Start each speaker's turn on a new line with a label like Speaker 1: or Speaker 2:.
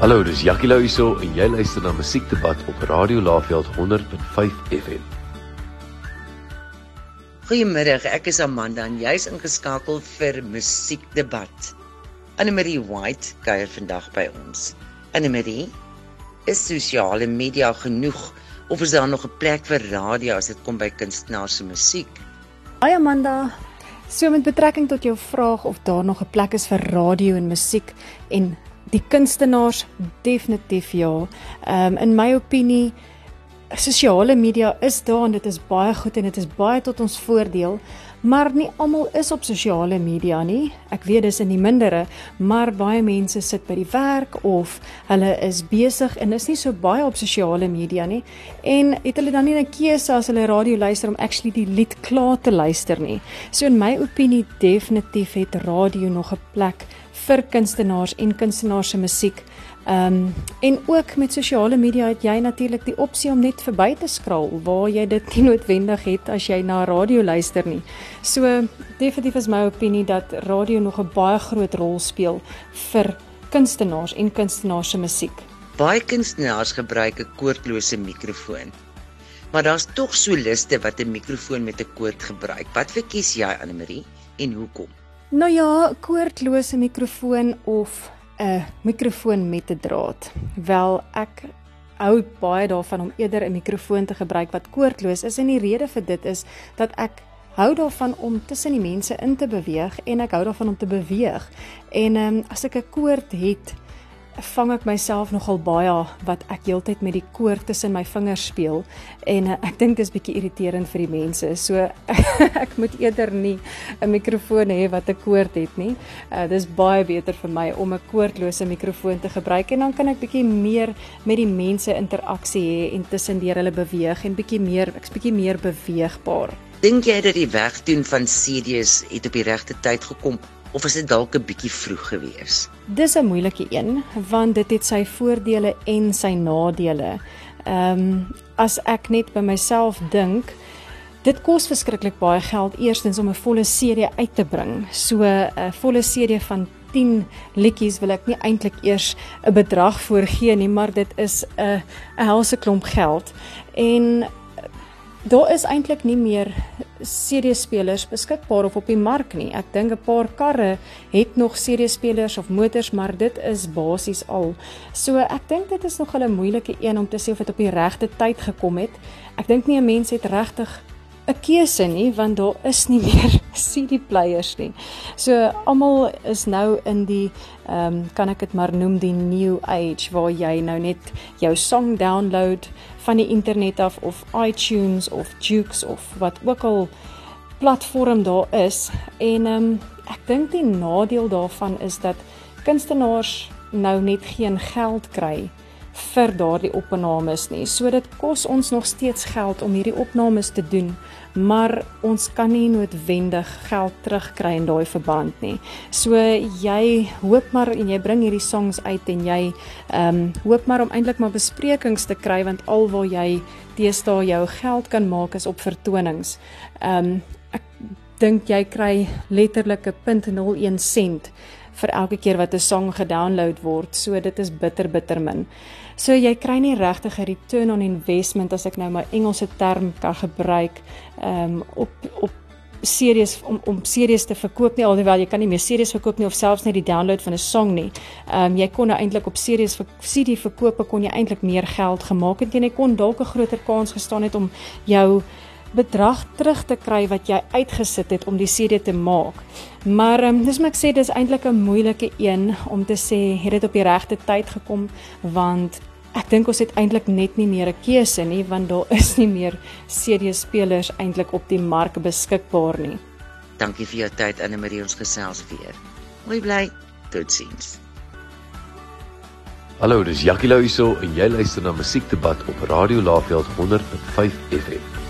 Speaker 1: Hallo, dis Jackie Lou hierso en jy luister na Musiekdebat op Radio Laveld 100.5 FM.
Speaker 2: Goeiemiddag, ek is Amanda en jy's ingeskakel vir Musiekdebat. Anne-Marie White kuier vandag by ons. Anne-Marie, is sosiale media genoeg of is daar nog 'n plek vir radio as dit kom by kunstenaars se musiek?
Speaker 3: Hi Amanda. So met betrekking tot jou vraag of daar nog 'n plek is vir radio en musiek en die kunstenaars definitief ja. Ehm um, in my opinie sosiale media is daar en dit is baie goed en dit is baie tot ons voordeel, maar nie almal is op sosiale media nie. Ek weet dis in die mindere, maar baie mense sit by die werk of hulle is besig en is nie so baie op sosiale media nie. En het hulle dan nie 'n keuse as hulle radio luister om actually die lied klaar te luister nie. So in my opinie definitief het radio nog 'n plek vir kunstenaars en kunstenaars se musiek. Ehm um, en ook met sosiale media het jy natuurlik die opsie om net verby te skraal waar jy dit nie noodwendig het as jy na radio luister nie. So definitief is my opinie dat radio nog 'n baie groot rol speel vir kunstenaars en kunstenaars se musiek.
Speaker 2: Baie kunstenaars gebruik 'n koordlose mikrofoon. Maar daar's tog soliste wat 'n mikrofoon met 'n koord gebruik. Wat verkies jy Anne-Marie en hoekom?
Speaker 3: Nou ja, koordlose mikrofoon of 'n mikrofoon met 'n draad. Wel, ek hou baie daarvan om eerder 'n mikrofoon te gebruik wat koordloos is en die rede vir dit is dat ek hou daarvan om tussen die mense in te beweeg en ek hou daarvan om te beweeg. En ehm um, as ek 'n koord het, vang ek myself nogal baie wat ek heeltyd met die koord tussen my vingers speel en uh, ek dink dit is bietjie irriterend vir die mense. So ek moet eerder nie 'n mikrofoon hê wat 'n koord het nie. Uh, dis baie beter vir my om 'n koordlose mikrofoon te gebruik en dan kan ek bietjie meer met die mense interaksie hê en tussendeur hulle beweeg en bietjie meer ek's bietjie meer beweegbaar.
Speaker 2: Dink jy dat die wegdoen van CD's het op die regte tyd gekom of is dit dalk 'n bietjie vroeg gewees?
Speaker 3: Dis 'n moeilike een want dit het sy voordele en sy nadele. Ehm um, as ek net by myself dink, dit kos verskriklik baie geld eerstens om 'n volle CD uit te bring. So 'n volle CD van 10 liedjies wil ek nie eintlik eers 'n bedrag voorgee nie, maar dit is 'n 'n helse klomp geld. En daar is eintlik nie meer CD-spelers beskikbaar of op die mark nie. Ek dink 'n paar karre het nog CD-spelers of motors, maar dit is basies al. So ek dink dit is nog 'n moeilike een om te sê of dit op die regte tyd gekom het. Ek dink nie 'n mens het regtig 'n keuse nie want daar is nie meer CD players nie. So almal is nou in die ehm um, kan ek dit maar noem die new age waar jy nou net jou song download van die internet af of iTunes of Joox of wat ook al platform daar is en ehm um, ek dink die nadeel daarvan is dat kunstenaars nou net geen geld kry vir daardie opnames nie. So dit kos ons nog steeds geld om hierdie opnames te doen, maar ons kan nie noodwendig geld terugkry in daai verband nie. So jy hoop maar en jy bring hierdie songs uit en jy ehm um, hoop maar om eintlik maar besprekings te kry want alwaar jy teesdae jou geld kan maak is op vertonings. Ehm um, ek dink jy kry letterlik 'n 0.01 sent vir elke keer wat 'n song gedownload word. So dit is bitter bitter min. So jy kry nie regtig 'n return on investment as ek nou my Engelse term kan gebruik um, op op series om om series te verkoop nie alhoewel jy kan nie meer series verkoop nie of selfs net die download van 'n song nie. Ehm um, jy kon nou eintlik op series vir CD verkope kon jy eintlik meer geld gemaak het en jy kon dalk 'n groter kans gestaan het om jou bedrag terug te kry wat jy uitgesit het om die CD te maak. Maar um, dis moet ek sê dis eintlik 'n moeilike een om te sê het dit op die regte tyd gekom want ek dink ons het eintlik net nie meer 'n keuse nie want daar is nie meer CD spelers eintlik op die mark beskikbaar nie.
Speaker 2: Dankie vir jou tyd Anne Marie ons gesels weer. Mooi bly. Totsiens.
Speaker 1: Hallo, dis Jackie Lou hierso en jy luister na Musiekdebat op Radio Laveld 100.5 FM.